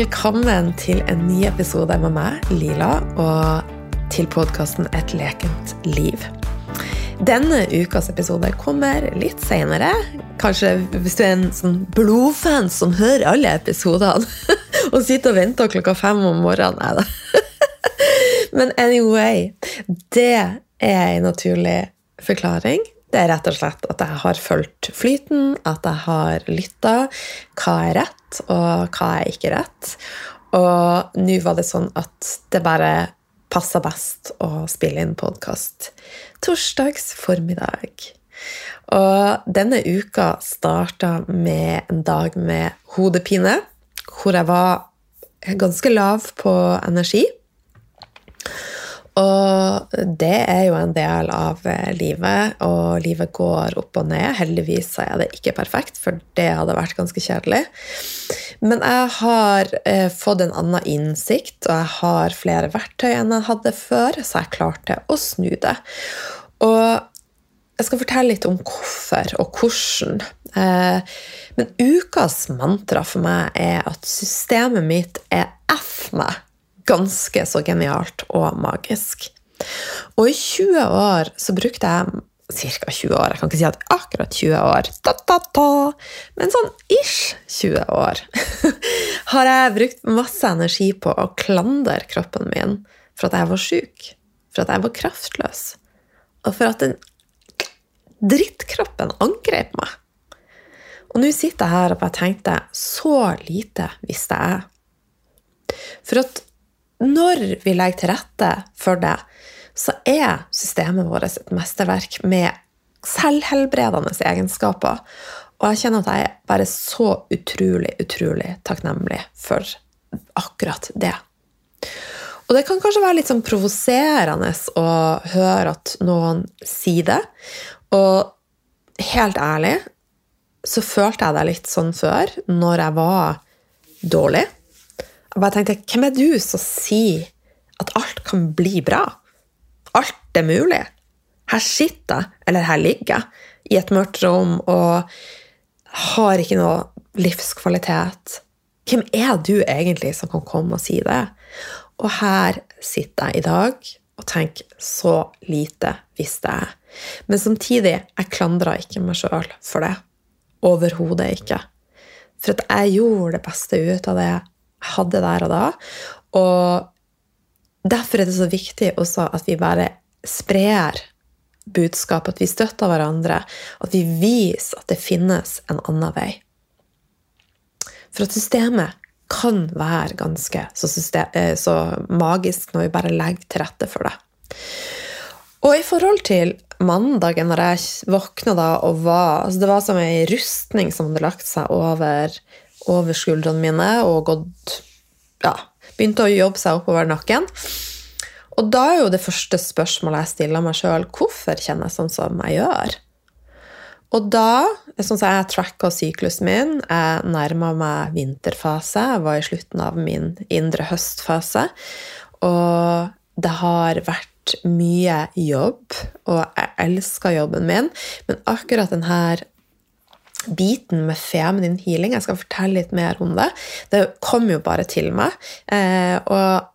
velkommen til en ny episode med meg, Lila, og til podkasten Et lekent liv. Denne ukas episode kommer litt seinere. Kanskje hvis du er en sånn blodfan som hører alle episodene og sitter og venter klokka fem om morgenen. Nei da. Men anyway, det er en naturlig forklaring. Det er rett og slett at jeg har fulgt flyten, at jeg har lytta. Hva er rett, og hva er ikke rett? Og nå var det sånn at det bare passa best å spille inn podkast torsdags formiddag. Og denne uka starta med en dag med hodepine, hvor jeg var ganske lav på energi. Og det er jo en del av eh, livet, og livet går opp og ned. Heldigvis er det ikke perfekt, for det hadde vært ganske kjedelig. Men jeg har eh, fått en annen innsikt, og jeg har flere verktøy enn jeg hadde før, så jeg klarte å snu det. Og jeg skal fortelle litt om hvorfor og hvordan. Eh, men ukas mantra for meg er at systemet mitt er F meg ganske så genialt og magisk. Og i 20 år så brukte jeg Ca. 20 år. Jeg kan ikke si at akkurat 20 år, ta, ta, ta. men sånn ish 20 år har jeg brukt masse energi på å klandre kroppen min for at jeg var sjuk, for at jeg var kraftløs, og for at den drittkroppen angrep meg. Og nå sitter jeg her og bare tenkte så lite visste jeg. For at når vi legger til rette for det, så er systemet vårt et mesterverk med selvhelbredende egenskaper. Og jeg kjenner at jeg er bare så utrolig, utrolig takknemlig for akkurat det. Og det kan kanskje være litt sånn provoserende å høre at noen sier det. Og helt ærlig så følte jeg det litt sånn før, når jeg var dårlig. Jeg bare tenkte, hvem er du som sier at alt kan bli bra? Alt er mulig. Her sitter jeg, eller her ligger jeg, i et mørkt rom og har ikke noe livskvalitet. Hvem er du egentlig som kan komme og si det? Og her sitter jeg i dag og tenker så lite visste jeg. Men samtidig, jeg klandrer ikke meg sjøl for det. Overhodet ikke. For at jeg gjorde det beste ut av det hadde der og da. Og derfor er det så viktig også at vi bare sprer budskap, at vi støtter hverandre, at vi viser at det finnes en annen vei. For at systemet kan være ganske så, system, eh, så magisk når vi bare legger til rette for det. Og i forhold til mandagen når jeg våkna da og var altså Det var som ei rustning som hadde lagt seg over over skuldrene mine og gått ja, begynte å jobbe seg oppover nakken. Og da er jo det første spørsmålet jeg stiller meg sjøl, hvorfor kjenner jeg sånn som jeg gjør? Og da, sånn som jeg tracka syklusen min, jeg nærma meg vinterfase, jeg var i slutten av min indre høstfase, og det har vært mye jobb, og jeg elsker jobben min, men akkurat denne biten med feminin healing. Jeg skal fortelle litt mer om det. Det kom jo bare til meg. Eh, og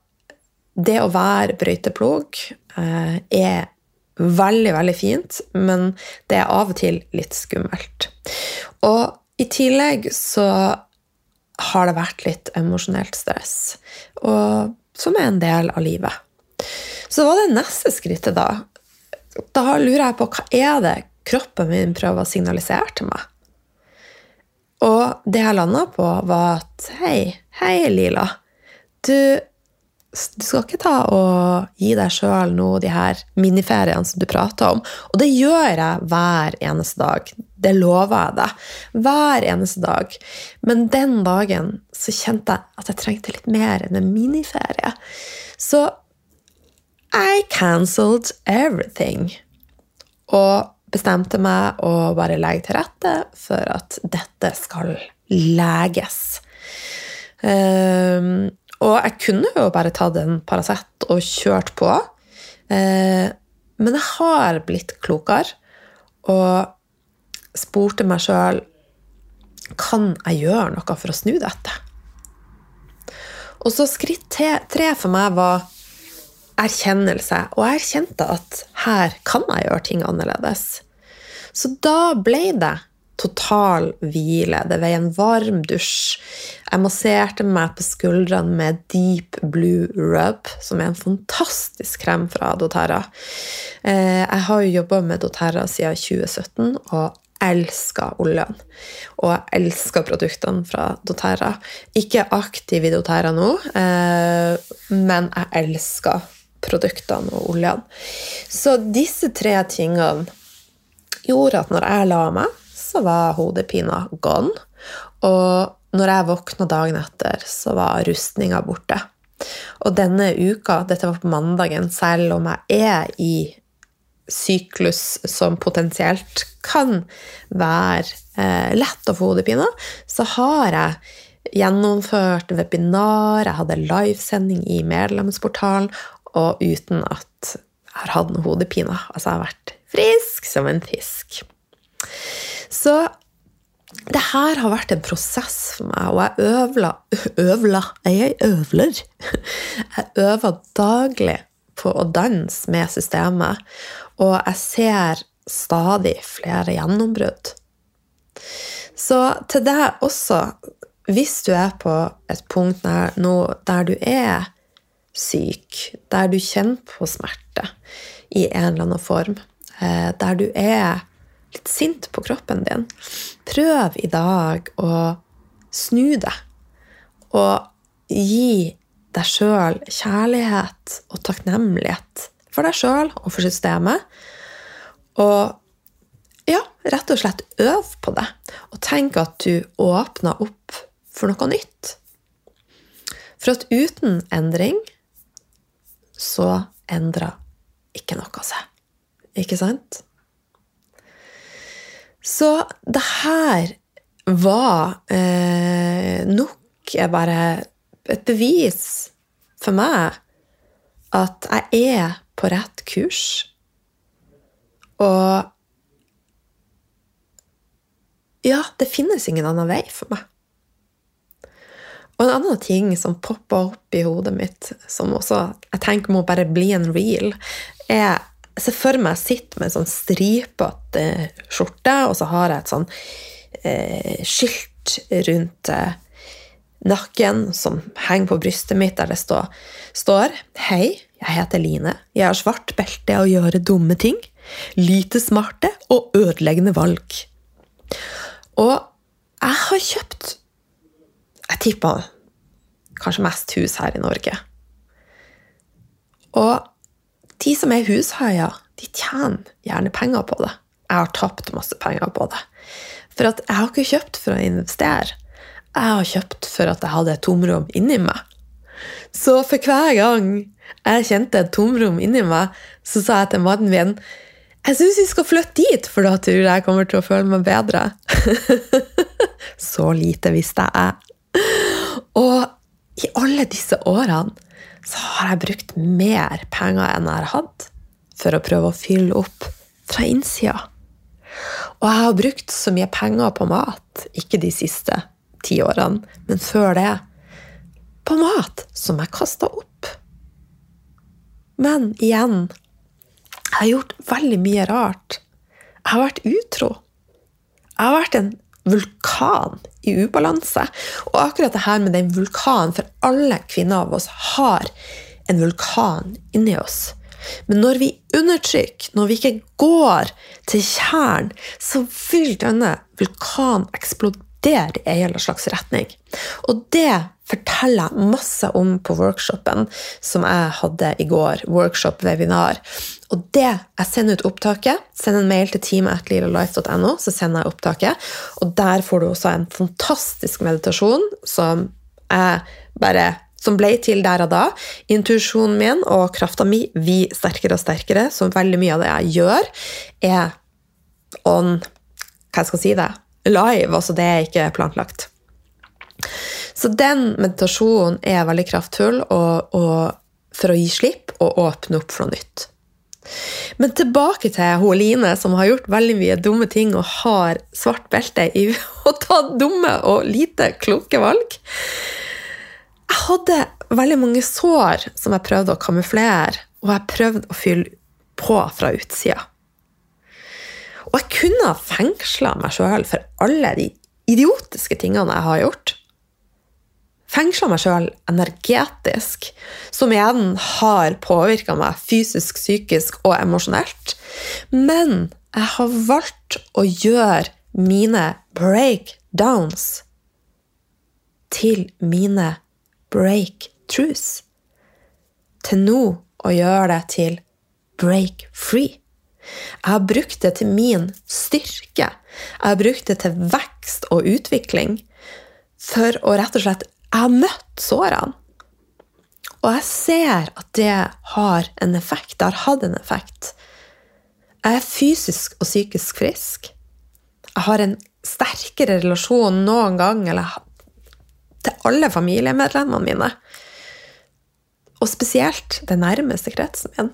det å være brøyteplog eh, er veldig, veldig fint, men det er av og til litt skummelt. Og i tillegg så har det vært litt emosjonelt stress, og, som er en del av livet. Så var det neste skrittet, da. Da lurer jeg på hva er det kroppen min prøver å signalisere til meg? Og det jeg landa på, var at hei, hei, Lila. Du, du skal ikke ta og gi deg sjøl nå de her miniferiene som du prater om. Og det gjør jeg hver eneste dag. Det lover jeg deg. Hver eneste dag. Men den dagen så kjente jeg at jeg trengte litt mer enn en miniferie. Så I cancelled everything. Og bestemte meg å bare legge til rette for at dette skal leges. Um, og jeg kunne jo bare tatt en Paracet og kjørt på. Uh, men jeg har blitt klokere og spurte meg sjøl kan jeg gjøre noe for å snu dette. Og så skritt tre for meg var erkjennelse. Og jeg erkjente at her kan jeg gjøre ting annerledes. Så da ble det total hvile. Det ble en varm dusj. Jeg masserte meg på skuldrene med Deep Blue Rub, som er en fantastisk krem fra doTERRA. Eh, jeg har jo jobba med doTERRA siden 2017 og elsker oljen. Og jeg elsker produktene fra doTERRA. Ikke aktiv i doTERRA nå, eh, men jeg elsker produktene og oljene. Så disse tre tingene gjorde at når jeg la meg så var hodepina gone. Og når jeg våkna dagen etter, så var rustninga borte. Og denne uka, dette var på mandagen, selv om jeg er i syklus som potensielt kan være eh, lett å få hodepine, så har jeg gjennomført webinar, jeg hadde livesending i medlemsportalen, og uten at jeg har hatt noe hodepine. Altså, jeg har vært frisk som en fisk. Så det her har vært en prosess for meg, og jeg øvla Øvla? Jeg øvler. Jeg øver daglig på å danse med systemet, og jeg ser stadig flere gjennombrudd. Så til deg også, hvis du er på et punkt nå, der du er syk, der du kjenner på smerte i en eller annen form, der du er litt sint på kroppen din, prøv i dag å snu det. Og gi deg sjøl kjærlighet og takknemlighet for deg sjøl og for systemet. Og ja, rett og slett øv på det. Og tenk at du åpner opp for noe nytt. For at uten endring så endrer ikke noe seg. Ikke sant? Så det her var eh, nok bare et bevis for meg at jeg er på rett kurs. Og ja, det finnes ingen annen vei for meg. Og en annen ting som popper opp i hodet mitt, som også jeg tenker må bare bli en real, er jeg ser for meg jeg sitter med en sånn stripete skjorte, og så har jeg et sånn eh, skilt rundt eh, nakken som henger på brystet mitt, der det stå, står Hei, jeg heter Line. Jeg har svart belte å gjøre dumme ting. Lite smarte og ødeleggende valg. Og jeg har kjøpt Jeg tipper kanskje mest hus her i Norge. Og de som er hushaier, de tjener gjerne penger på det. Jeg har tapt masse penger på det. For at jeg har ikke kjøpt for å investere. Jeg har kjøpt for at jeg hadde et tomrom inni meg. Så for hver gang jeg kjente et tomrom inni meg, så sa jeg til mannen min jeg syns vi skal flytte dit, for da tror jeg jeg kommer til å føle meg bedre. så lite visste jeg. Og i alle disse årene så har jeg brukt mer penger enn jeg har hatt, for å prøve å fylle opp fra innsida. Og jeg har brukt så mye penger på mat, ikke de siste ti årene, men før det, på mat som jeg kasta opp. Men igjen, jeg har gjort veldig mye rart. Jeg har vært utro. Jeg har vært en vulkan i ubalanse. Og akkurat det her med den vulkanen, for alle kvinner av oss har en vulkan inni oss. Men når vi undertrykker, når vi ikke går til kjernen, så vil denne vulkanen eksplodere i en slags retning. Og det forteller jeg masse om på workshopen som jeg hadde i går. Workshop-webinar. Og det, Jeg sender ut opptaket. Send en mail til teamet.lilalife.no, så sender jeg opptaket. Og der får du også en fantastisk meditasjon som jeg bare som ble til der og da. Intuisjonen min og krafta mi blir sterkere og sterkere, så veldig mye av det jeg gjør, er on Hva skal jeg si det? Live. Altså, det er ikke planlagt. Så den meditasjonen er veldig kraftfull og, og for å gi slipp og åpne opp for noe nytt. Men tilbake til hun Line, som har gjort veldig mye dumme ting og har svart belte i å ta dumme og lite kloke valg. Jeg hadde veldig mange sår som jeg prøvde å kamuflere, og jeg prøvde å fylle på fra utsida. Og jeg kunne ha fengsla meg sjøl for alle de idiotiske tingene jeg har gjort. Fengsla meg sjøl energetisk, som igjen har påvirka meg fysisk, psykisk og emosjonelt. Men jeg har valgt å gjøre mine breakdowns til mine breakthroughs. Til nå å gjøre det til break free. Jeg har brukt det til min styrke. Jeg har brukt det til vekst og utvikling. For å rett og slett Jeg har møtt sårene. Og jeg ser at det har en effekt. Det har hatt en effekt. Jeg er fysisk og psykisk frisk. Jeg har en sterkere relasjon noen gang eller til alle familiemedlemmene mine. Og spesielt den nærmeste kretsen min.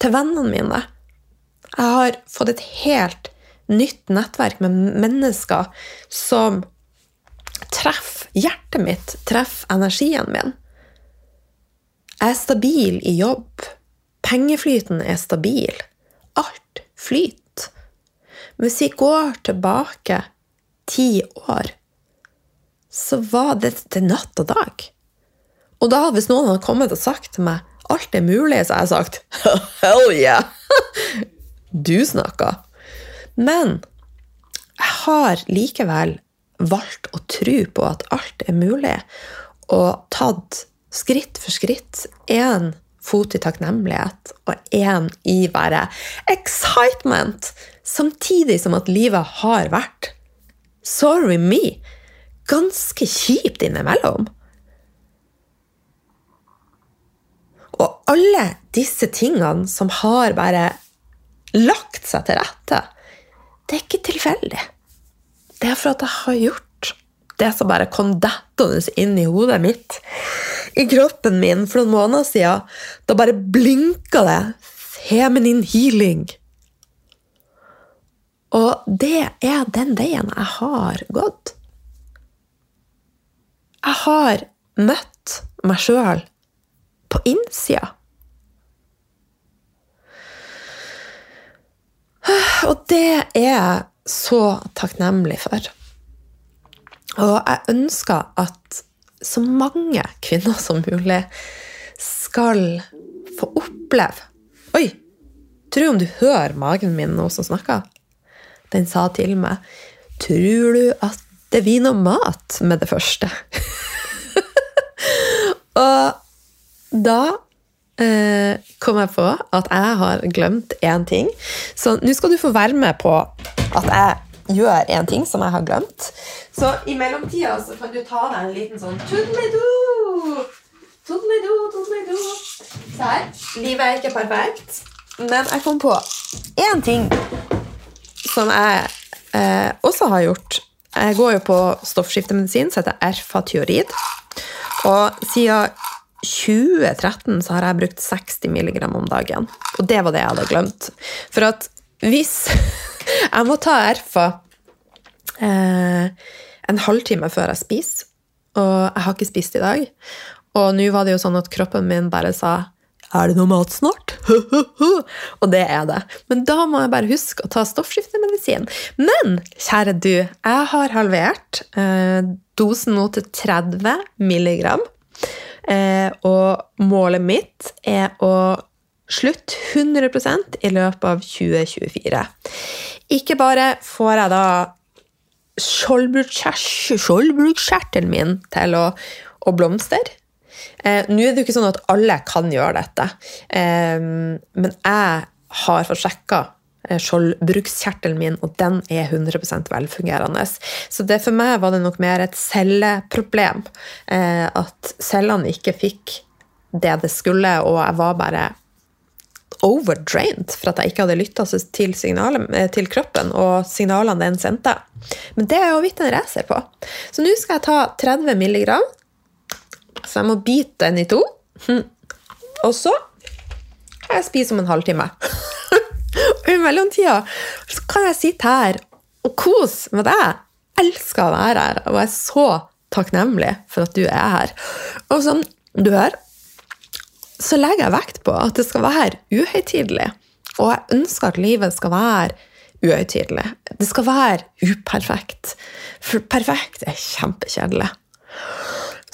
Til vennene mine. Jeg har fått et helt nytt nettverk med mennesker som treffer hjertet mitt, treffer energien min. Jeg er stabil i jobb. Pengeflyten er stabil. Alt flyter. Hvis vi går tilbake ti år, så var det til natt og dag. Og da, hvis noen hadde kommet og sagt til meg alt er mulig, så har jeg sagt hell yeah! Du snakker. Men jeg har likevel valgt å tro på at alt er mulig, og tatt skritt for skritt én fot i takknemlighet og én i bare excitement, samtidig som at livet har vært sorry me ganske kjipt innimellom. Og alle disse tingene som har bare lagt seg til rette, det er ikke tilfeldig. Det er for at jeg har gjort det som bare kom dettende inn i hodet mitt, i kroppen min for noen måneder siden. Da bare blinka det feminin healing. Og det er den veien jeg har gått. Jeg har møtt meg sjøl på innsida. Og det er jeg så takknemlig for. Og jeg ønsker at så mange kvinner som mulig skal få oppleve Oi! Tror om du hører magen min nå som snakker? Den sa til meg Tror du at det blir noe mat med det første? og da eh, kom jeg på at jeg har glemt én ting. Så nå skal du få være med på at jeg gjør én ting som jeg har glemt. Så i mellomtida så kan du ta deg en liten sånn tudelidu. Tudelidu, tudelidu. Se her. Livet er ikke perfekt, men jeg kom på én ting som jeg eh, også har gjort. Jeg går jo på stoffskiftemedisin som heter erfatiorid. Og siden 2013 så har jeg brukt 60 mg om dagen. Og det var det jeg hadde glemt. For at hvis jeg må ta erfa eh, en halvtime før jeg spiser, og jeg har ikke spist i dag Og nå var det jo sånn at kroppen min bare sa er det noe mat snart? og det er det. Men da må jeg bare huske å ta stoffskiftemedisin. Men kjære du, jeg har halvert eh, dosen nå til 30 milligram. Eh, og målet mitt er å slutte 100% i løpet av 2024. Ikke bare får jeg da skjoldbruskkjertelen min til å, å blomstre. Eh, Nå er det jo ikke sånn at alle kan gjøre dette, eh, men jeg har fått sjekka skjoldbrukskjertelen min, og den er 100% velfungerende. Så det for meg var det nok mer et celleproblem. Eh, at cellene ikke fikk det det skulle, og jeg var bare overdrained for at jeg ikke hadde lytta til, eh, til, kroppen og signalene den sendte. Men det er jo vidt en racer på. Så nå skal jeg ta 30 milligram. Så jeg må bite den i to. Og så kan jeg spise om en halvtime. i mellomtida så kan jeg sitte her og kose med deg. Jeg elsker å være her, og er så takknemlig for at du er her. Og sånn du hører, så legger jeg vekt på at det skal være uhøytidelig. Og jeg ønsker at livet skal være uhøytidelig. Det skal være uperfekt. For perfekt er kjempekjedelig.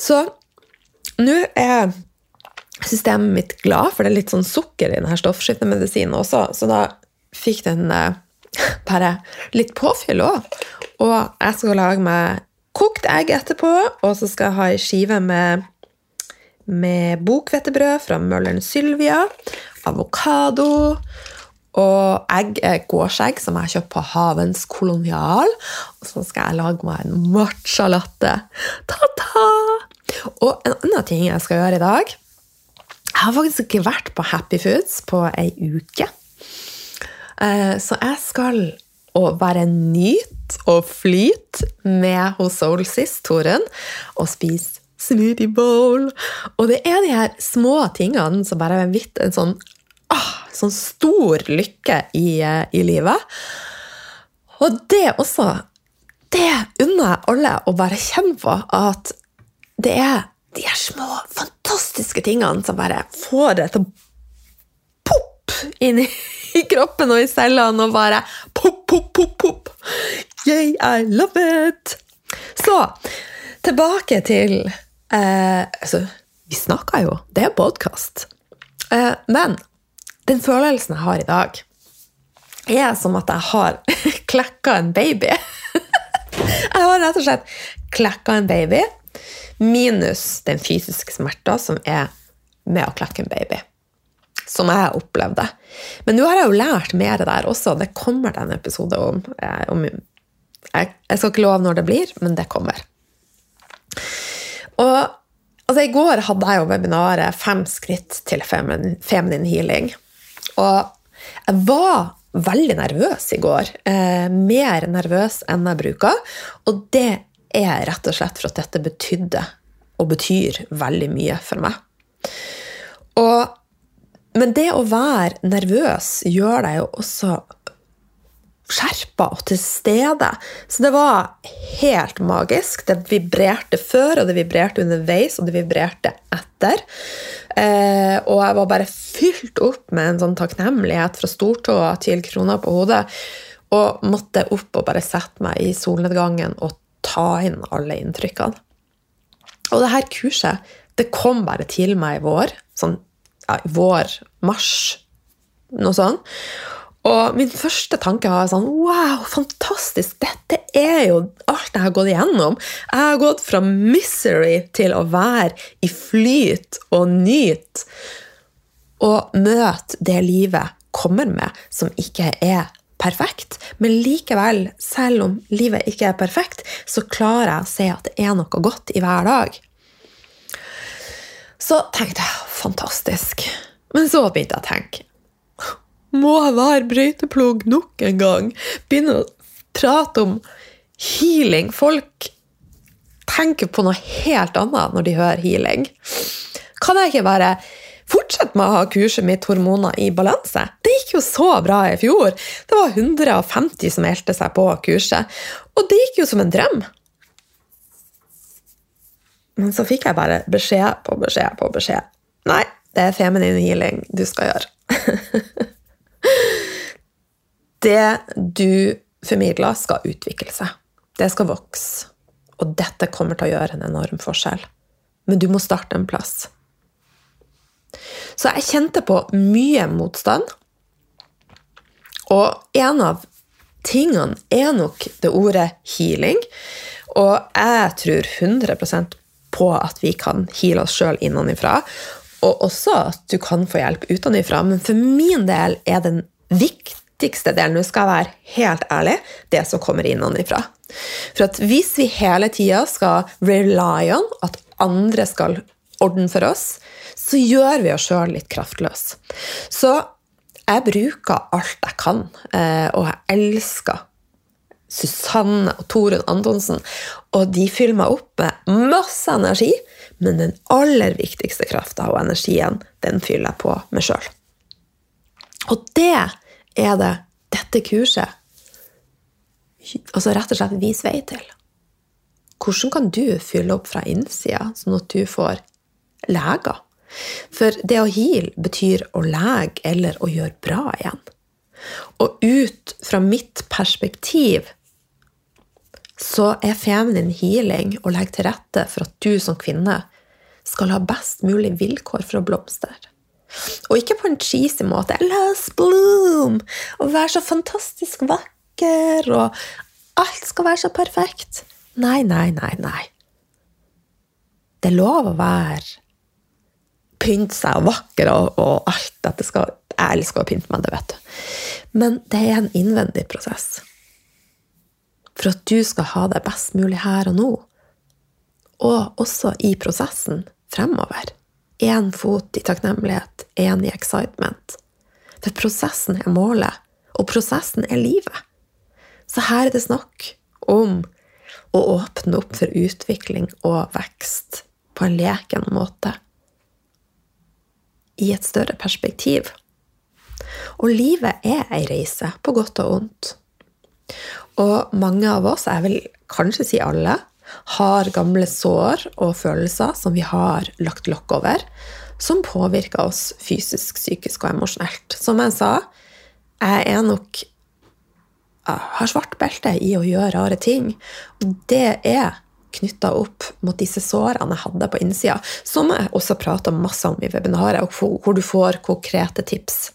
Så nå er systemet mitt glad, for det er litt sånn sukker i denne stoffskiftemedisinen også, så da fikk den eh, bare litt påfyll òg. Og jeg skal lage meg kokt egg etterpå, og så skal jeg ha ei skive med, med bokhvetebrød fra Mølleren Sylvia, avokado og egg er gårdsegg som jeg har kjøpt på Havens Kolonial. Og så skal jeg lage meg en matcha-latte. Ta-ta! Og en annen ting jeg skal gjøre i dag Jeg har faktisk ikke vært på Happy Foods på ei uke. Eh, så jeg skal å være nyt og flyt med hos Soulsis, Toren, og spise smoothie bowl. Og det er de her små tingene som bare er blitt en sånn, ah, sånn stor lykke i, eh, i livet. Og det også Det unner jeg alle å bare kjenne på. At det er de her små, fantastiske tingene som bare får det til å poppe inn i i kroppen og i cellene og bare pop, pop, pop, pop. Yay, I love it! Så tilbake til eh, altså, Vi snakker jo, det er podkast. Eh, men den følelsen jeg har i dag, er som at jeg har klekka en baby. jeg har rett og slett klekka en baby, minus den fysiske smerta som er med å klekke en baby som jeg opplevde. Men nå har jeg jo lært mer der også. Det kommer det en episode om. Eh, om jeg, jeg, skal ikke love når det blir, men det kommer. Og altså, I går hadde jeg jo webinaret 'Fem skritt til feminine healing'. Og jeg var veldig nervøs i går. Eh, mer nervøs enn jeg bruker. Og det er rett og slett for at dette betydde og betyr veldig mye for meg. Og men det å være nervøs gjør deg jo også skjerpa og til stede. Så det var helt magisk. Det vibrerte før, og det vibrerte underveis, og det vibrerte etter. Eh, og jeg var bare fylt opp med en sånn takknemlighet fra stortåa til krona på hodet. Og måtte opp og bare sette meg i solnedgangen og ta inn alle inntrykkene. Og det her kurset det kom bare til meg i vår. sånn ja, vår, mars, noe sånt. Og min første tanke var sånn Wow, fantastisk! Dette er jo alt jeg har gått igjennom. Jeg har gått fra misery til å være i flyt og nyte. Og møte det livet kommer med, som ikke er perfekt. Men likevel, selv om livet ikke er perfekt, så klarer jeg å se at det er noe godt i hver dag. Så tenkte jeg fantastisk. Men så begynte jeg å tenke Må jeg være brøyteplog nok en gang? Begynne å prate om healing. Folk tenker på noe helt annet når de hører healing. Kan jeg ikke bare fortsette med å ha kurset mitt Hormoner i balanse? Det gikk jo så bra i fjor. Det var 150 som meldte seg på kurset. Og det gikk jo som en drøm. Men så fikk jeg bare beskjed på beskjed på beskjed. Nei, det er feminine healing du skal gjøre. det du formidler, skal utvikle seg. Det skal vokse. Og dette kommer til å gjøre en enorm forskjell. Men du må starte en plass. Så jeg kjente på mye motstand. Og en av tingene er nok det ordet healing. Og jeg tror 100% på at vi kan heale oss sjøl innenfra. Og også at du kan få hjelp utenfra. Men for min del er den viktigste delen, nå skal jeg være helt ærlig, det som kommer innenfra. For at hvis vi hele tida skal rely on at andre skal ordne for oss, så gjør vi oss sjøl litt kraftløse. Så jeg bruker alt jeg kan, eh, og jeg elsker Susanne og Torunn Antonsen. Og de fyller meg opp med masse energi, men den aller viktigste krafta og energien, den fyller jeg på meg sjøl. Og det er det dette kurset altså rett og slett viser vei til. Hvordan kan du fylle opp fra innsida, sånn at du får leger. For det å heal betyr å lege eller å gjøre bra igjen. Og ut fra mitt perspektiv så er feminin healing å legge til rette for at du som kvinne skal ha best mulig vilkår for å blomstre. Og ikke på en cheesy måte. Let's bloom! Og være så fantastisk vakker, og alt skal være så perfekt. Nei, nei, nei, nei. Det er lov å være Pynte seg og vakker og, og alt dette skal Jeg elsker å pynte meg, det vet du. Men det er en innvendig prosess. For at du skal ha det best mulig her og nå. Og også i prosessen fremover. Én fot i takknemlighet, én i excitement. For prosessen er målet, og prosessen er livet. Så her er det snakk om å åpne opp for utvikling og vekst på en leken måte. I et større perspektiv. Og livet er ei reise, på godt og vondt. Og mange av oss, jeg vil kanskje si alle, har gamle sår og følelser som vi har lagt lokk over, som påvirker oss fysisk, psykisk og emosjonelt. Som jeg sa, jeg er nok har svart belte i å gjøre rare ting. Og det er knytta opp mot disse sårene jeg hadde på innsida, som jeg også prater masse om i webinaret, hvor du får konkrete tips.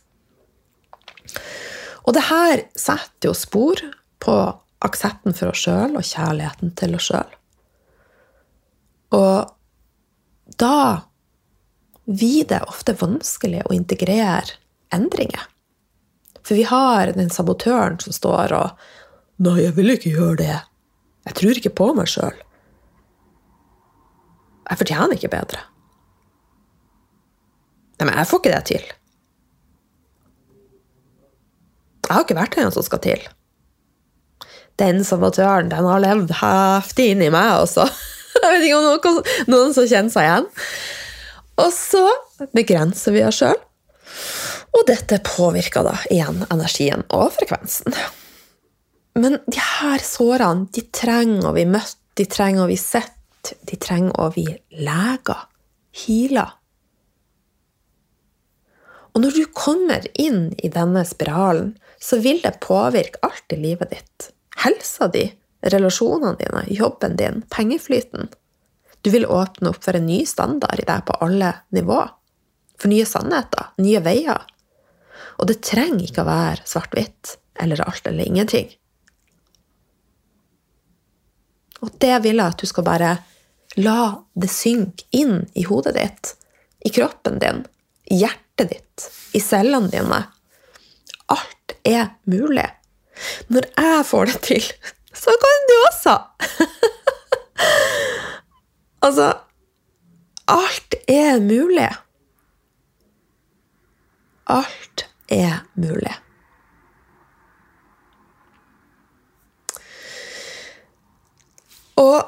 Og det her setter jo spor på aksepten for oss sjøl og kjærligheten til oss sjøl. Og da blir det ofte vanskelig å integrere endringer. For vi har den sabotøren som står og 'Nei, jeg vil ikke gjøre det. Jeg tror ikke på meg sjøl. Jeg fortjener ikke bedre. Nei, men jeg får ikke det til. Jeg har ikke vært den som skal til. Den sabotøren, den har levd heftig inni meg også. Jeg vet ikke om noen, noen som kjenner seg igjen. Og så begrenser vi oss sjøl. Og dette påvirker da igjen energien og frekvensen. Men de her sårene, de trenger å bli møtt, de trenger å bli sett, de trenger å bli lega, heala. Og når du kommer inn i denne spiralen, så vil det påvirke alt i livet ditt. Helsa di, relasjonene dine, jobben din, pengeflyten. Du vil åpne opp for en ny standard i deg på alle nivåer. For nye sannheter, nye veier. Og det trenger ikke å være svart-hvitt eller alt eller ingenting. Og det vil jeg at du skal bare la det synke inn i hodet ditt, i kroppen din, i hjertet ditt, i cellene dine. Alt er mulig. Når jeg får det til, så kan du også! altså Alt er mulig. Alt er mulig. Og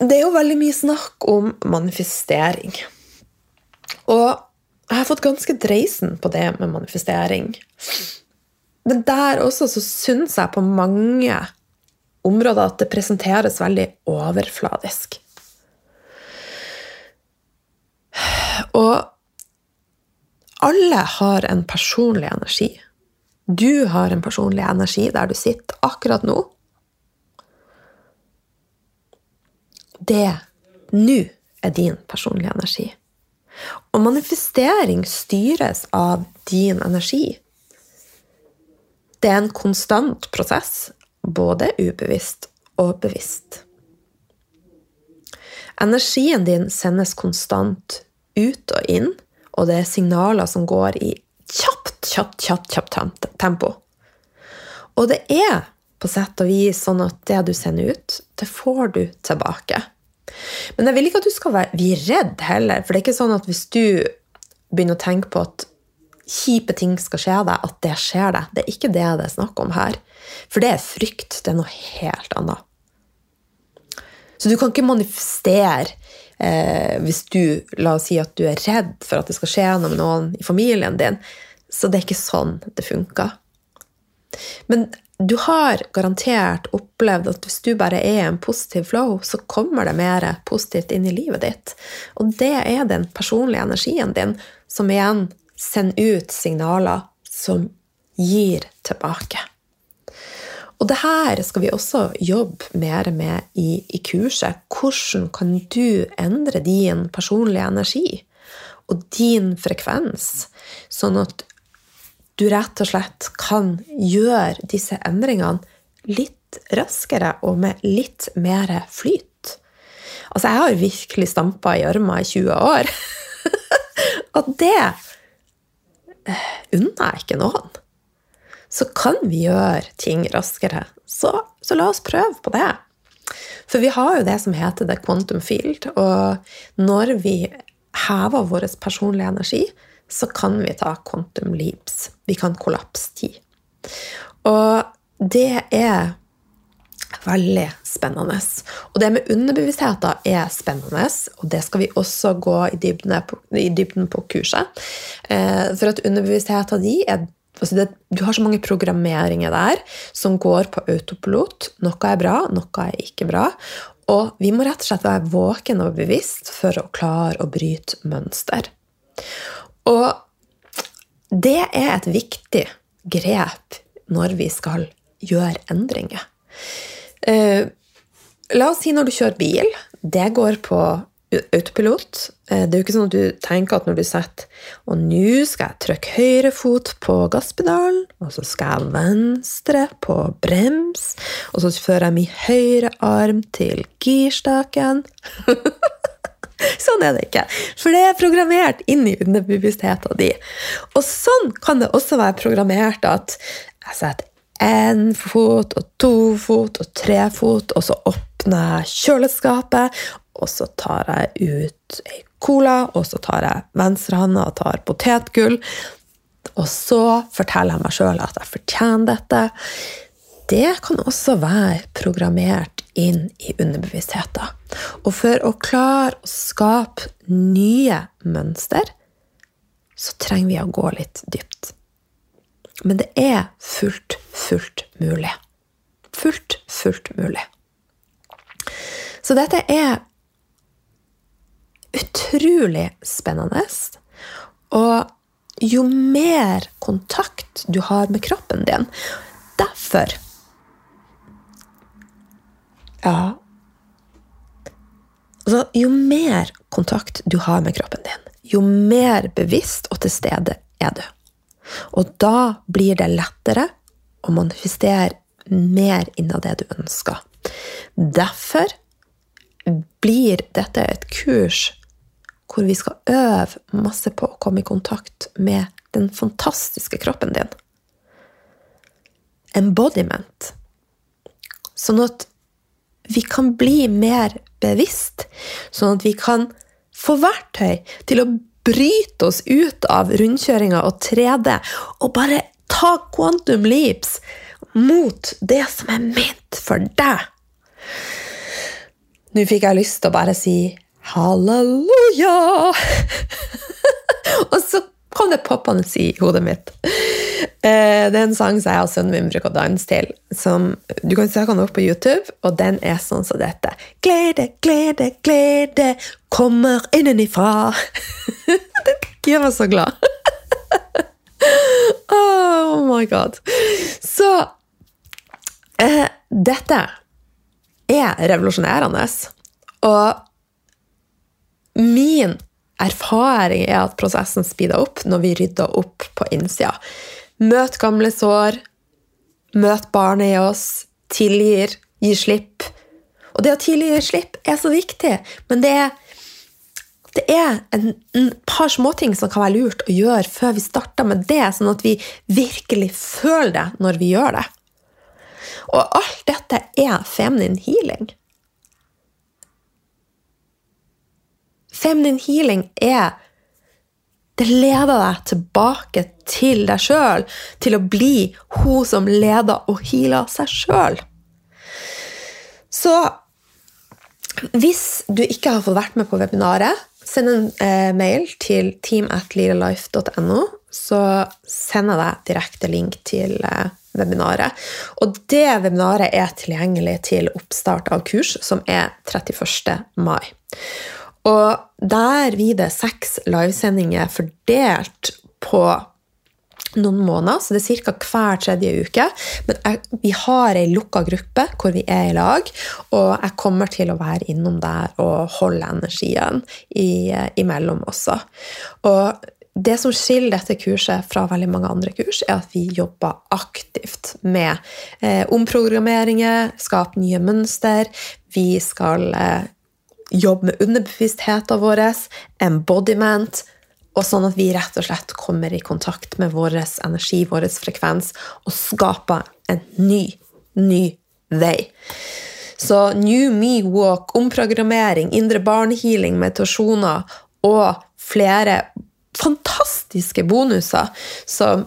det er jo veldig mye snakk om manifestering. Og jeg har fått ganske dreisen på det med manifestering. Men der også så syns jeg på mange områder at det presenteres veldig overfladisk. Og alle har en personlig energi. Du har en personlig energi der du sitter akkurat nå. Det nå er din personlige energi. Og manifestering styres av din energi. Det er en konstant prosess, både ubevisst og bevisst. Energien din sendes konstant ut og inn og det er signaler som går i kjapt, kjapt, kjapt, kjapt tempo. Og det er på sett og vis sånn at det du sender ut, det får du tilbake. Men jeg vil ikke at du skal bli redd heller, for det er ikke sånn at hvis du begynner å tenke på at kjipe ting skal skje deg, at det skjer deg. Det er ikke det det er snakk om her. For det er frykt. Det er noe helt annet. Så du kan ikke manifestere eh, hvis du la oss si at du er redd for at det skal skje noe med noen i familien din. Så det er ikke sånn det funker. Men du har garantert opplevd at hvis du bare er i en positiv flow, så kommer det mer positivt inn i livet ditt. Og det er den personlige energien din som igjen sender ut signaler som gir tilbake. Og det her skal vi også jobbe mer med i, i kurset. Hvordan kan du endre din personlige energi og din frekvens, sånn at du rett og slett kan gjøre disse endringene litt raskere og med litt mer flyt. Altså, jeg har virkelig stampa i gjørma i 20 år. og det eh, unner jeg ikke noen. Så kan vi gjøre ting raskere. Så, så la oss prøve på det. For vi har jo det som heter the quantum field, og når vi hever vår personlige energi, så kan vi ta quantum leaps. Vi kan kollapse tid. Og det er veldig spennende. Og det med underbevisstheter er spennende, og det skal vi også gå i dybden på, i dybden på kurset. Eh, for at underbevisstheten din er altså det, Du har så mange programmeringer der som går på autopilot. Noe er bra, noe er ikke bra. Og vi må rett og slett være våken og bevisst for å klare å bryte mønster. Og det er et viktig grep når vi skal gjøre endringer. Eh, la oss si når du kjører bil. Det går på autopilot. Eh, det er jo ikke sånn at du tenker at når du setter Og nå skal jeg trykke høyre fot på gasspedalen, og så skal jeg venstre på brems, og så fører jeg min høyre arm til girstaken. Sånn er det ikke. For det er programmert inn i underbevisstheten din. Og sånn kan det også være programmert at jeg setter én fot og to fot og tre fot, og så åpner jeg kjøleskapet, og så tar jeg ut ei cola, og så tar jeg venstrehånda og tar potetgull. Og så forteller jeg meg sjøl at jeg fortjener dette. Det kan også være programmert inn i underbevisstheten. Og for å klare å skape nye mønster, så trenger vi å gå litt dypt. Men det er fullt, fullt mulig. Fullt, fullt mulig. Så dette er utrolig spennende. Og jo mer kontakt du har med kroppen din Derfor ja. Altså, jo mer kontakt du har med kroppen din, jo mer bevisst og til stede er du. Og da blir det lettere å manifestere mer innen det du ønsker. Derfor blir dette et kurs hvor vi skal øve masse på å komme i kontakt med den fantastiske kroppen din. Embodiment. Sånn at vi kan bli mer bevisst, sånn at vi kan få verktøy til å bryte oss ut av rundkjøringa og 3D og bare ta quantum leaps mot det som er ment for deg. Nå fikk jeg lyst til å bare si halleluja! og så kom det poppende i hodet mitt. Eh, det er en sang som jeg og sønnen min bruker å danse til. Som, du kan søke den opp på YouTube, og den er sånn som dette. Glede, glede, glede kommer innenifra. det gjør meg så glad. oh my god. Så eh, dette er revolusjonerende. Og min erfaring er at prosessen speeder opp når vi rydder opp på innsida. Møt gamle sår. Møt barnet i oss. Tilgir. Gi slipp. Og det å tilgi gi slipp er så viktig, men det er, det er en, en par småting som kan være lurt å gjøre før vi starter med det, sånn at vi virkelig føler det når vi gjør det. Og alt dette er feminine healing. Feminine healing er Det leder deg tilbake til deg sjøl, til å bli hun som leder og healer seg sjøl. Så hvis du ikke har fått vært med på webinaret, send en eh, mail til team så sender jeg deg direkte link til, eh, webinaret. Og det webinaret er tilgjengelig til oppstart av kurs, som er 31. mai. Og der blir det seks livesendinger fordelt på noen måneder, så det er ca. hver tredje uke. Men vi har ei lukka gruppe hvor vi er i lag, og jeg kommer til å være innom der og holde energien i, imellom også. Og det som skiller dette kurset fra veldig mange andre kurs, er at vi jobber aktivt med eh, omprogrammeringer, skape nye mønster. Vi skal eh, jobbe med underbevisstheten vår, embodiment, og sånn at vi rett og slett kommer i kontakt med vår energi, vår frekvens, og skaper en ny, ny vei. Så New Me Walk, omprogrammering, indre barnehealing, meditasjoner og flere fantastiske bonuser som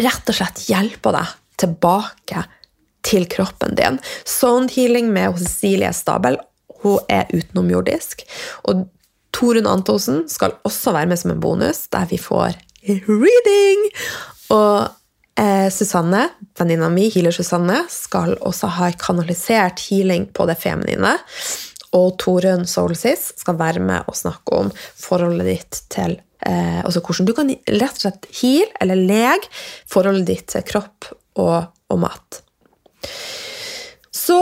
rett og slett hjelper deg tilbake til kroppen din. Sound healing med Cecilie Stabel. Hun er utenomjordisk. Og Torunn Antonsen skal også være med som en bonus, der vi får reading. Og eh, Susanne, venninna mi, healer Susanne, skal også ha kanalisert healing på det feminine. Og Torunn Soulsis skal være med og snakke om forholdet ditt til eh, Altså hvordan du kan rett og slett heal, eller lege, forholdet ditt til kropp og, og mat. Så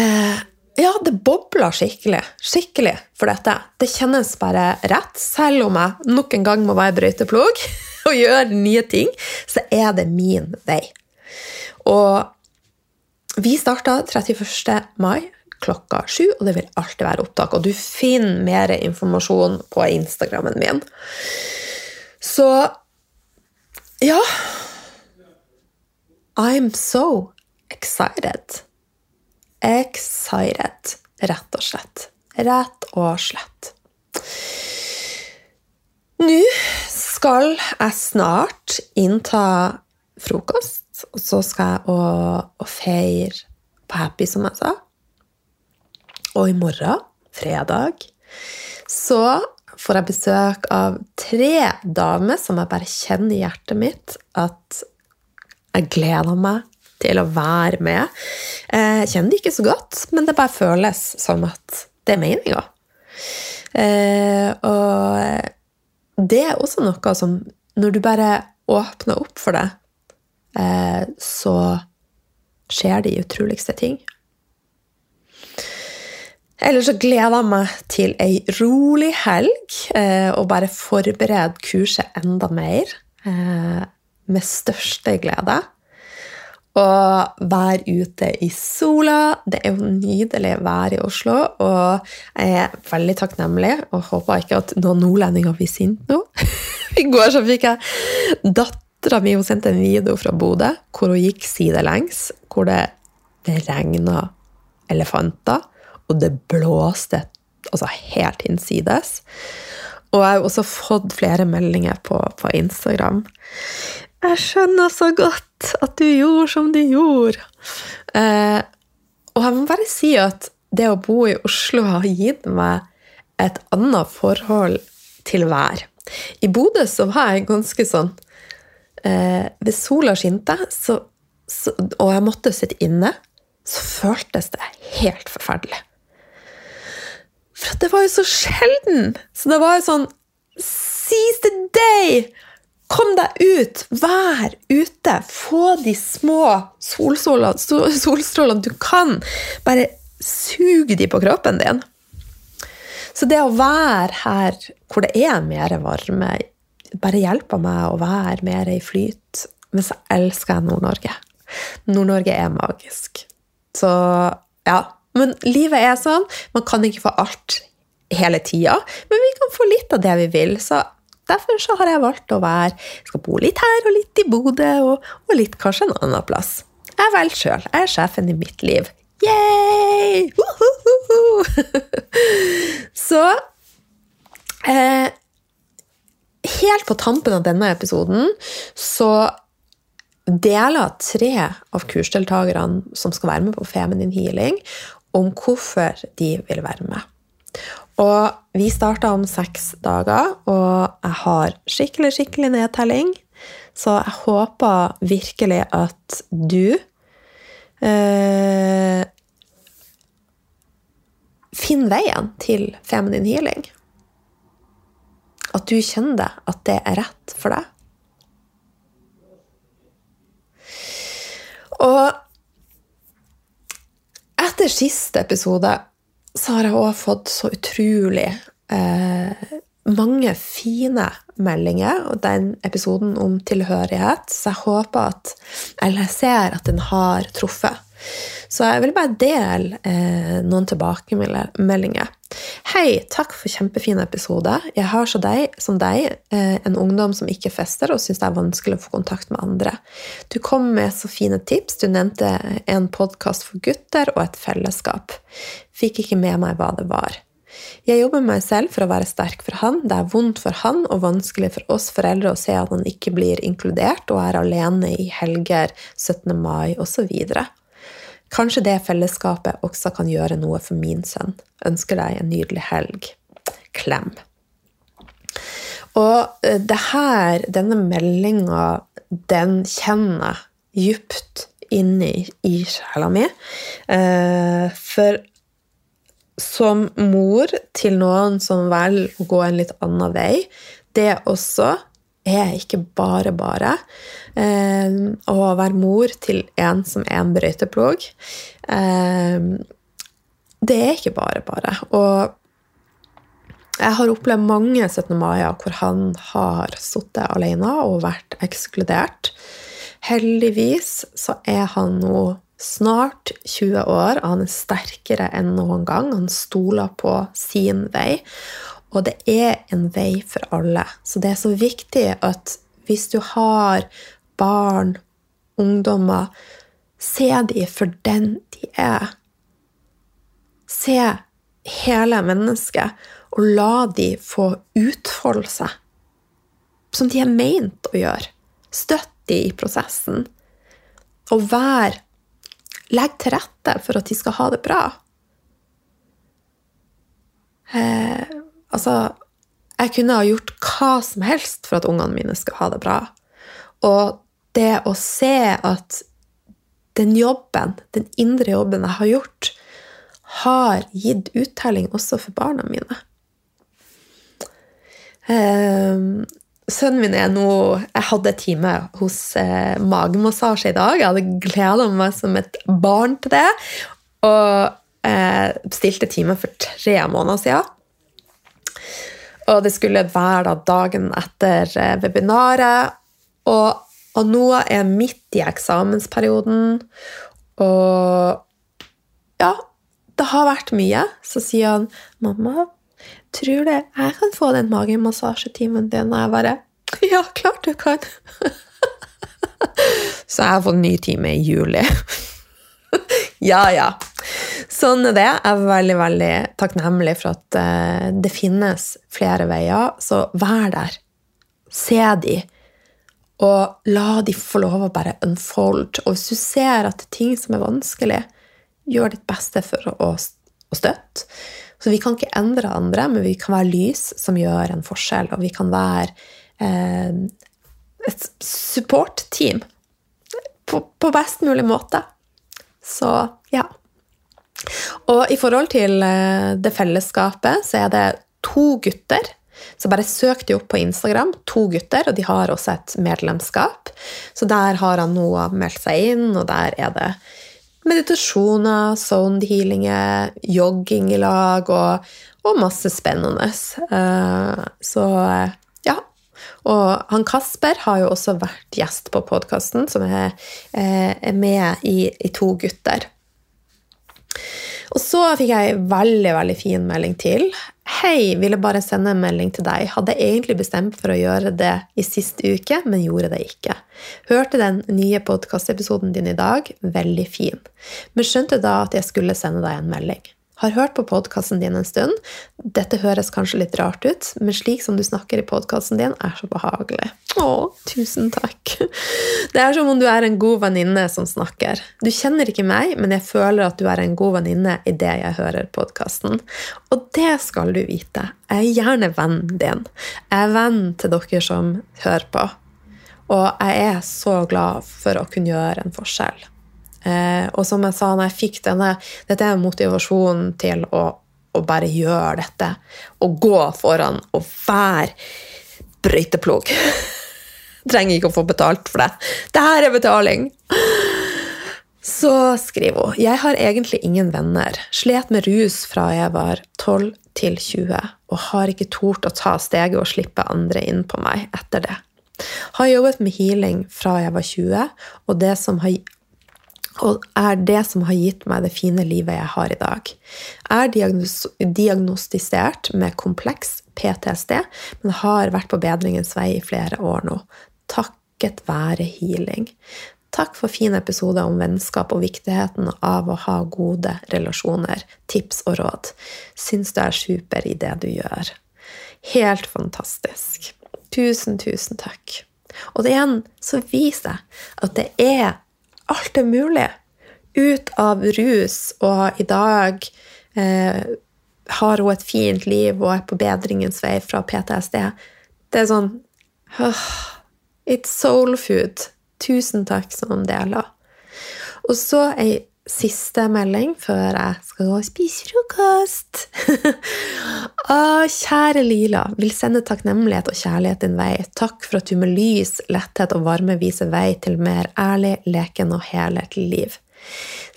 eh, ja, det bobler skikkelig, skikkelig for dette. Det kjennes bare rett. Selv om jeg nok en gang må være brøyteplog og gjøre nye ting, så er det min vei. Og vi starta 31. mai klokka sju, og det vil alltid være opptak. Og du finner mer informasjon på Instagrammen min. Så ja I'm so excited excited, rett og slett. Rett og slett. Nå skal jeg snart innta frokost, og så skal jeg og, og feire på Happy, som jeg sa. Og i morgen, fredag, så får jeg besøk av tre damer som jeg bare kjenner i hjertet mitt at jeg gleder meg til å være med. Jeg kjenner det ikke så godt, men det bare føles som at det er meninga. Eh, og det er også noe som Når du bare åpner opp for det, eh, så skjer de utroligste ting. Eller så gleder jeg meg til ei rolig helg eh, og bare forbereder kurset enda mer. Med største glede og være ute i sola. Det er jo nydelig vær i Oslo, og jeg er veldig takknemlig og håper ikke at noen nordlendinger blir sinte nå. I går så fikk jeg dattera mi hun sendte en video fra Bodø hvor hun gikk sidelengs, hvor det, det regna elefanter, og det blåste altså helt innsides. Og jeg har også fått flere meldinger på, på Instagram. Jeg skjønner så godt at du gjorde som du gjorde. Eh, og jeg må bare si at det å bo i Oslo har gitt meg et annet forhold til vær. I Bodø så var jeg ganske sånn eh, Hvis sola skinte, så, så, og jeg måtte sitte inne, så føltes det helt forferdelig. For det var jo så sjelden! Så det var jo sånn Seize the day! Kom deg ut! Vær ute! Få de små solstrålene du kan. Bare sug de på kroppen din. Så det å være her hvor det er mer varme, bare hjelper meg å være mer i flyt. Men så elsker jeg Nord-Norge. Nord-Norge er magisk. Så ja. Men livet er sånn. Man kan ikke få alt hele tida. Men vi kan få litt av det vi vil. Så Derfor så har jeg valgt å være skal bo litt her og litt i Bodø, og, og litt kanskje en annen plass. Jeg velger sjøl. Jeg er sjefen i mitt liv. Yay! så eh, Helt på tampen av denne episoden så deler tre av kursdeltakerne som skal være med på Feminin Healing, om hvorfor de vil være med. Og vi starta om seks dager, og jeg har skikkelig, skikkelig nedtelling. Så jeg håper virkelig at du eh, finner veien til feminine healing. At du kjenner det, at det er rett for deg. Og etter siste episode så har jeg òg fått så utrolig eh, mange fine meldinger, og den episoden om tilhørighet, så jeg håper at Eller jeg ser at den har truffet. Så jeg vil bare dele eh, noen tilbakemeldinger. Hei, takk for kjempefin episode. Jeg har så deg, som deg eh, en ungdom som ikke fester og syns det er vanskelig å få kontakt med andre. Du kom med så fine tips. Du nevnte en podkast for gutter og et fellesskap. Fikk ikke med meg hva det var. Jeg jobber meg selv for å være sterk for han. Det er vondt for han og vanskelig for oss foreldre å se at han ikke blir inkludert og er alene i helger, 17. mai osv. Kanskje det fellesskapet også kan gjøre noe for min sønn. Ønsker deg en nydelig helg. Klem. Og eh, det her, denne meldinga, den kjenner jeg djupt inni i sjela mi. Eh, for som mor til noen som velger å gå en litt annen vei, det også er ikke bare bare. Eh, å være mor til en som er en brøyteplog, eh, det er ikke bare bare. Og jeg har opplevd mange 17. mai-er hvor han har sittet alene og vært ekskludert. Heldigvis så er han nå snart 20 år, og han er sterkere enn noen gang. Han stoler på sin vei. Og det er en vei for alle. Så det er så viktig at hvis du har barn, ungdommer, se de for den de er. Se hele mennesket, og la de få utfolde seg som de er meint å gjøre. Støtt de i prosessen. Og vær Legg til rette for at de skal ha det bra. Eh, Altså, jeg kunne ha gjort hva som helst for at ungene mine skal ha det bra. Og det å se at den jobben, den indre jobben jeg har gjort, har gitt uttelling også for barna mine. Um, sønnen min er nå Jeg hadde time hos eh, magemassasje i dag. Jeg hadde gleda meg som et barn til det. Og eh, bestilte time for tre måneder siden. Og det skulle være da dagen etter eh, webinaret. Og, og nå er midt i eksamensperioden. Og ja, det har vært mye. Så sier han, 'Mamma, tror du jeg kan få den magemassasjetimen din?' Og jeg bare 'Ja, klart du kan'. Så jeg har fått ny time i juli. ja, ja. Sånn er det. Jeg er veldig veldig takknemlig for at uh, det finnes flere veier. Så vær der. Se de. Og la de få lov å bare unfold. Og hvis du ser at det er ting som er vanskelig, gjør ditt beste for å støtte. Så vi kan ikke endre andre, men vi kan være lys som gjør en forskjell. Og vi kan være eh, et support-team på, på best mulig måte. Så ja. Og i forhold til eh, det fellesskapet, så er det to gutter. Så bare søk de opp på Instagram, to gutter, og de har også et medlemskap. Så der har han nå meldt seg inn, og der er det meditasjoner, sound healinger, jogging i lag og, og masse spennende. Eh, så ja. Og han Kasper har jo også vært gjest på podkasten, som er, eh, er med i, i To gutter. Og så fikk jeg en veldig veldig fin melding til. Hei, ville bare sende en melding til deg. Hadde egentlig bestemt for å gjøre det i sist uke, men gjorde det ikke. Hørte den nye podkastepisoden din i dag. Veldig fin. Men skjønte da at jeg skulle sende deg en melding. Har hørt på podkasten din en stund. Dette høres kanskje litt rart ut, men slik som du snakker i podkasten din, er så behagelig. Å, tusen takk. Det er som om du er en god venninne som snakker. Du kjenner ikke meg, men jeg føler at du er en god venninne idet jeg hører podkasten. Og det skal du vite. Jeg er gjerne vennen din. Jeg er venn til dere som hører på. Og jeg er så glad for å kunne gjøre en forskjell. Eh, og som jeg sa, når jeg fikk denne Dette er motivasjonen til å, å bare gjøre dette. Å gå foran og være brøyteplog. Trenger ikke å få betalt for det. Det her er betaling! Så skriver hun Jeg har egentlig ingen venner. Slet med rus fra jeg var 12 til 20, og har ikke tort å ta steget og slippe andre inn på meg etter det. Har jobbet med healing fra jeg var 20, og det som har og er det som har gitt meg det fine livet jeg har i dag. Er diagnostisert med kompleks PTSD, men har vært på bedringens vei i flere år nå. Takket være healing. Takk for fin episode om vennskap og viktigheten av å ha gode relasjoner, tips og råd. Syns du er super i det du gjør. Helt fantastisk. Tusen, tusen takk. Og igjen så viser jeg at det er alt er mulig. Ut av rus, og i dag eh, har hun et fint liv og er på bedringens vei fra PTSD. Det er sånn oh, It's soul food. Tusen takk som deler. Og så ei siste melding før jeg skal gå og spise frokost. Å, kjære Lila, vil sende takknemlighet og kjærlighet din vei. Takk for at du med lys, letthet og varme viser vei til mer ærlig, leken og helhetlig liv.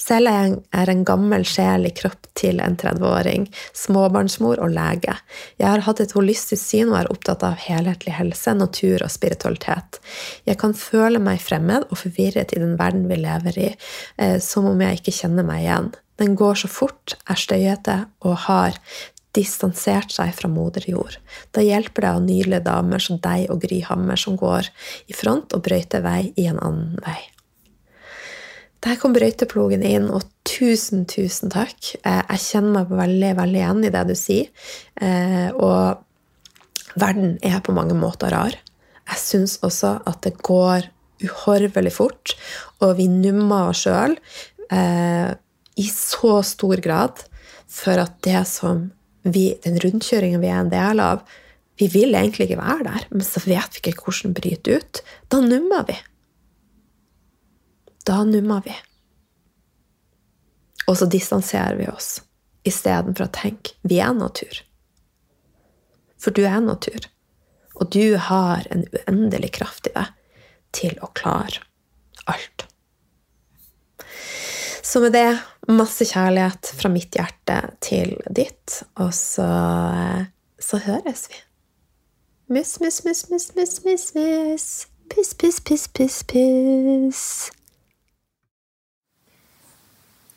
Selv er jeg er en gammel sjel i kropp til en 30-åring, småbarnsmor og lege. Jeg har hatt et holistisk syn og er opptatt av helhetlig helse, natur og spiritualitet. Jeg kan føle meg fremmed og forvirret i den verden vi lever i, eh, som om jeg ikke kjenner meg igjen. Den går så fort, er støyete og har distansert seg fra moder jord. Da hjelper det av nydelige damer som deg og Gry Hammer som går i front og brøyter vei i en annen vei. Der kom brøyteplogen inn, og tusen, tusen takk. Eh, jeg kjenner meg veldig, veldig igjen i det du sier. Eh, og verden er på mange måter rar. Jeg syns også at det går uhorvelig fort, og vi nummer oss sjøl eh, i så stor grad for at det som vi, den rundkjøringen vi er en del av, vi vil egentlig ikke være der, men så vet vi ikke hvordan bryte ut. Da nummer vi da nummer vi. Og så distanserer vi oss istedenfor å tenke vi er natur. For du er natur, og du har en uendelig kraft i deg til å klare alt. Så med det masse kjærlighet fra mitt hjerte til ditt, og så, så høres vi. Mus, mus, mus, mus, mus, mus, mus. Puss, puss, puss, puss, puss.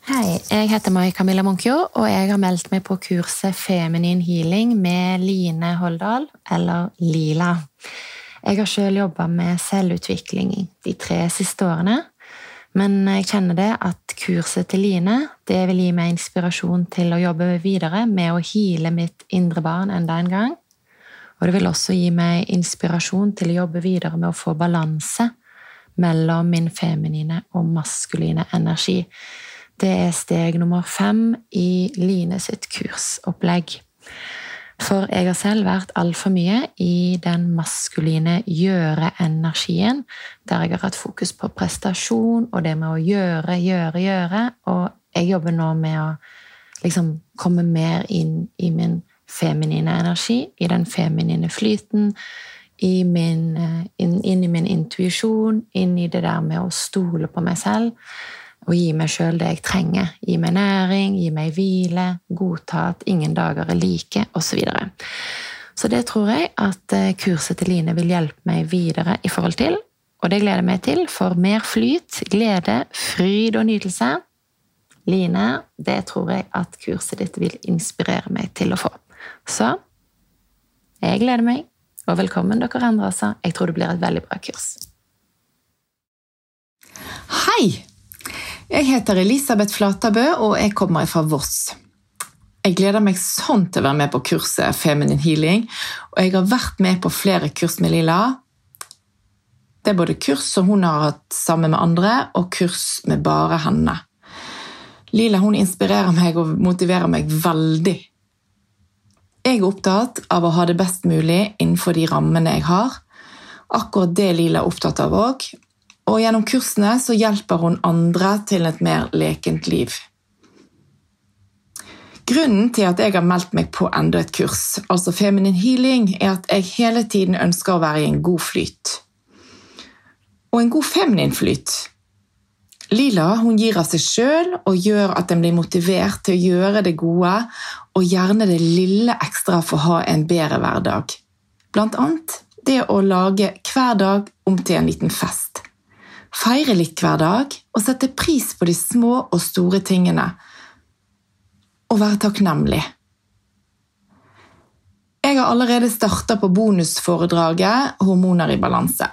Hei, jeg heter Mai Camilla Munkjo, og jeg har meldt meg på kurset Feminin healing med Line Holdal, eller Lila. Jeg har selv jobba med selvutvikling de tre siste årene, men jeg kjenner det at kurset til Line det vil gi meg inspirasjon til å jobbe videre med å heale mitt indre barn enda en gang. Og det vil også gi meg inspirasjon til å jobbe videre med å få balanse mellom min feminine og maskuline energi det er steg nummer fem i Line sitt kursopplegg. For jeg har selv vært altfor mye i den maskuline gjøre-energien, der jeg har hatt fokus på prestasjon og det med å gjøre, gjøre, gjøre. Og jeg jobber nå med å liksom komme mer inn i min feminine energi, i den feminine flyten, min, eh, inn, inn i min intuisjon, inn i det der med å stole på meg selv og gi meg sjøl det jeg trenger. Gi meg næring, gi meg hvile, godta at ingen dager er like, osv. Så, så det tror jeg at eh, kurset til Line vil hjelpe meg videre i forhold til. Og det gleder jeg meg til, for mer flyt, glede, fryd og nytelse. Line, det tror jeg at kurset ditt vil inspirere meg til å få. Så jeg gleder meg, og velkommen dere andre altså. Jeg tror det blir et veldig bra kurs. Hei! Jeg heter Elisabeth Flatabø, og jeg kommer fra Voss. Jeg gleder meg sånn til å være med på kurset Feminine Healing, og jeg har vært med på flere kurs med Lilla. Det er både kurs som hun har hatt sammen med andre, og kurs med bare henne. Lila hun inspirerer meg og motiverer meg veldig. Jeg er opptatt av å ha det best mulig innenfor de rammene jeg har, Akkurat det Lila er opptatt av òg. Og gjennom kursene så hjelper hun andre til et mer lekent liv. Grunnen til at jeg har meldt meg på enda et kurs, altså Feminin Healing, er at jeg hele tiden ønsker å være i en god flyt. Og en god feminin flyt. Lila hun gir av seg sjøl og gjør at en blir motivert til å gjøre det gode og gjerne det lille ekstra for å ha en bedre hverdag. Blant annet det å lage hver dag om til en liten fest. Feire litt hver dag og sette pris på de små og store tingene og være takknemlig. Jeg har allerede starta på bonusforedraget 'Hormoner i balanse'.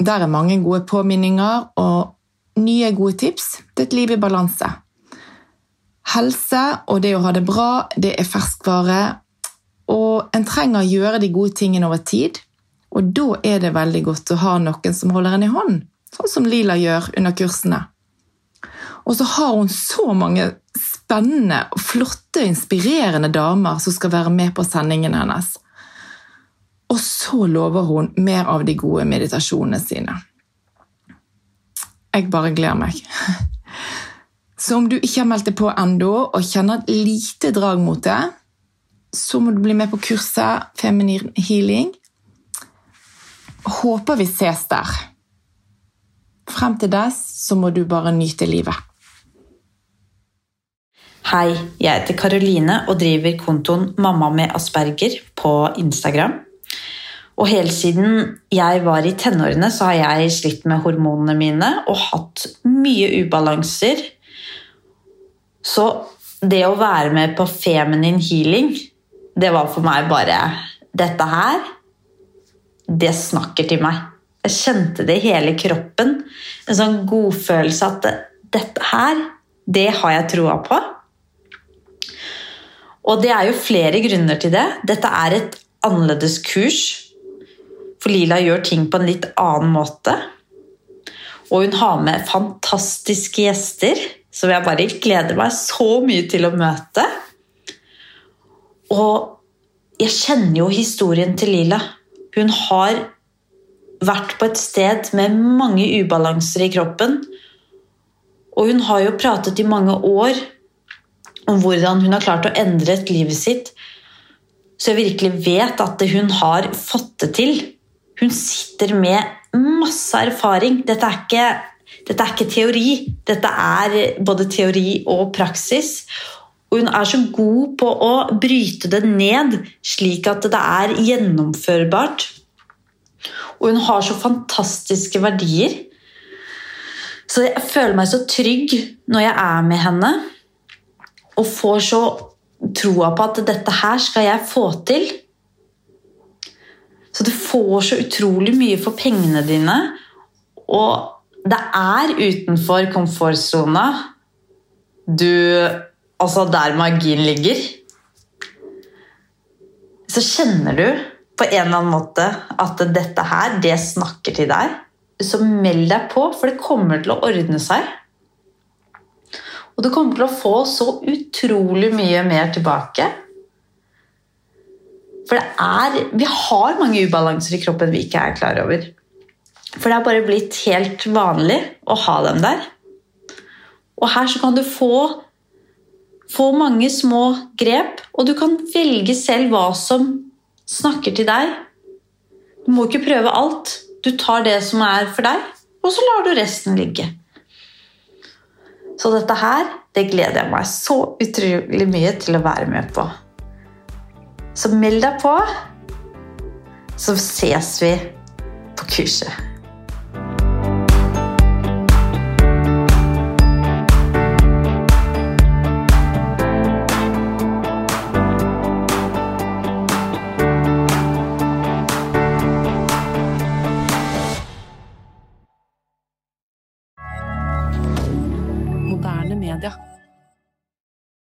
Der er mange gode påminninger og nye, gode tips til et liv i balanse. Helse og det å ha det bra, det er ferskvare, og en trenger å gjøre de gode tingene over tid. Og da er det veldig godt å ha noen som holder en i hånd, sånn som Lila gjør under kursene. Og så har hun så mange spennende, flotte og inspirerende damer som skal være med på sendingen hennes. Og så lover hun mer av de gode meditasjonene sine. Jeg bare gleder meg. Så om du ikke har meldt deg på ennå og kjenner et lite drag mot det, så må du bli med på kurset Feminin healing. Håper vi ses der. Frem til dess så må du bare nyte livet. Hei, jeg heter Karoline og driver kontoen Mamma med asperger på Instagram. Og helt siden jeg var i tenårene, så har jeg slitt med hormonene mine og hatt mye ubalanser. Så det å være med på Feminin healing, det var for meg bare Dette her, det snakker til meg. Jeg kjente det i hele kroppen. En sånn godfølelse at dette her, det har jeg troa på. Og det er jo flere grunner til det. Dette er et annerledes kurs. For Lila gjør ting på en litt annen måte. Og hun har med fantastiske gjester som jeg bare gleder meg så mye til å møte. Og jeg kjenner jo historien til Lila. Hun har vært på et sted med mange ubalanser i kroppen. Og hun har jo pratet i mange år om hvordan hun har klart å endre livet sitt, så jeg virkelig vet at hun har fått det til. Hun sitter med masse erfaring. Dette er ikke, dette er ikke teori. Dette er både teori og praksis. Og hun er så god på å bryte det ned, slik at det er gjennomførbart. Og hun har så fantastiske verdier. Så jeg føler meg så trygg når jeg er med henne og får så troa på at dette her skal jeg få til. Så du får så utrolig mye for pengene dine, og det er utenfor komfortsona du Altså der magien ligger. Så kjenner du på en eller annen måte at dette her, det snakker til deg. Så meld deg på, for det kommer til å ordne seg. Og du kommer til å få så utrolig mye mer tilbake. For det er Vi har mange ubalanser i kroppen vi ikke er klar over. For det er bare blitt helt vanlig å ha dem der. Og her så kan du få, få mange små grep, og du kan velge selv hva som snakker til deg. Du må ikke prøve alt. Du tar det som er for deg, og så lar du resten ligge. Så dette her, det gleder jeg meg så utrolig mye til å være med på. Så meld deg på, så ses vi på kurset.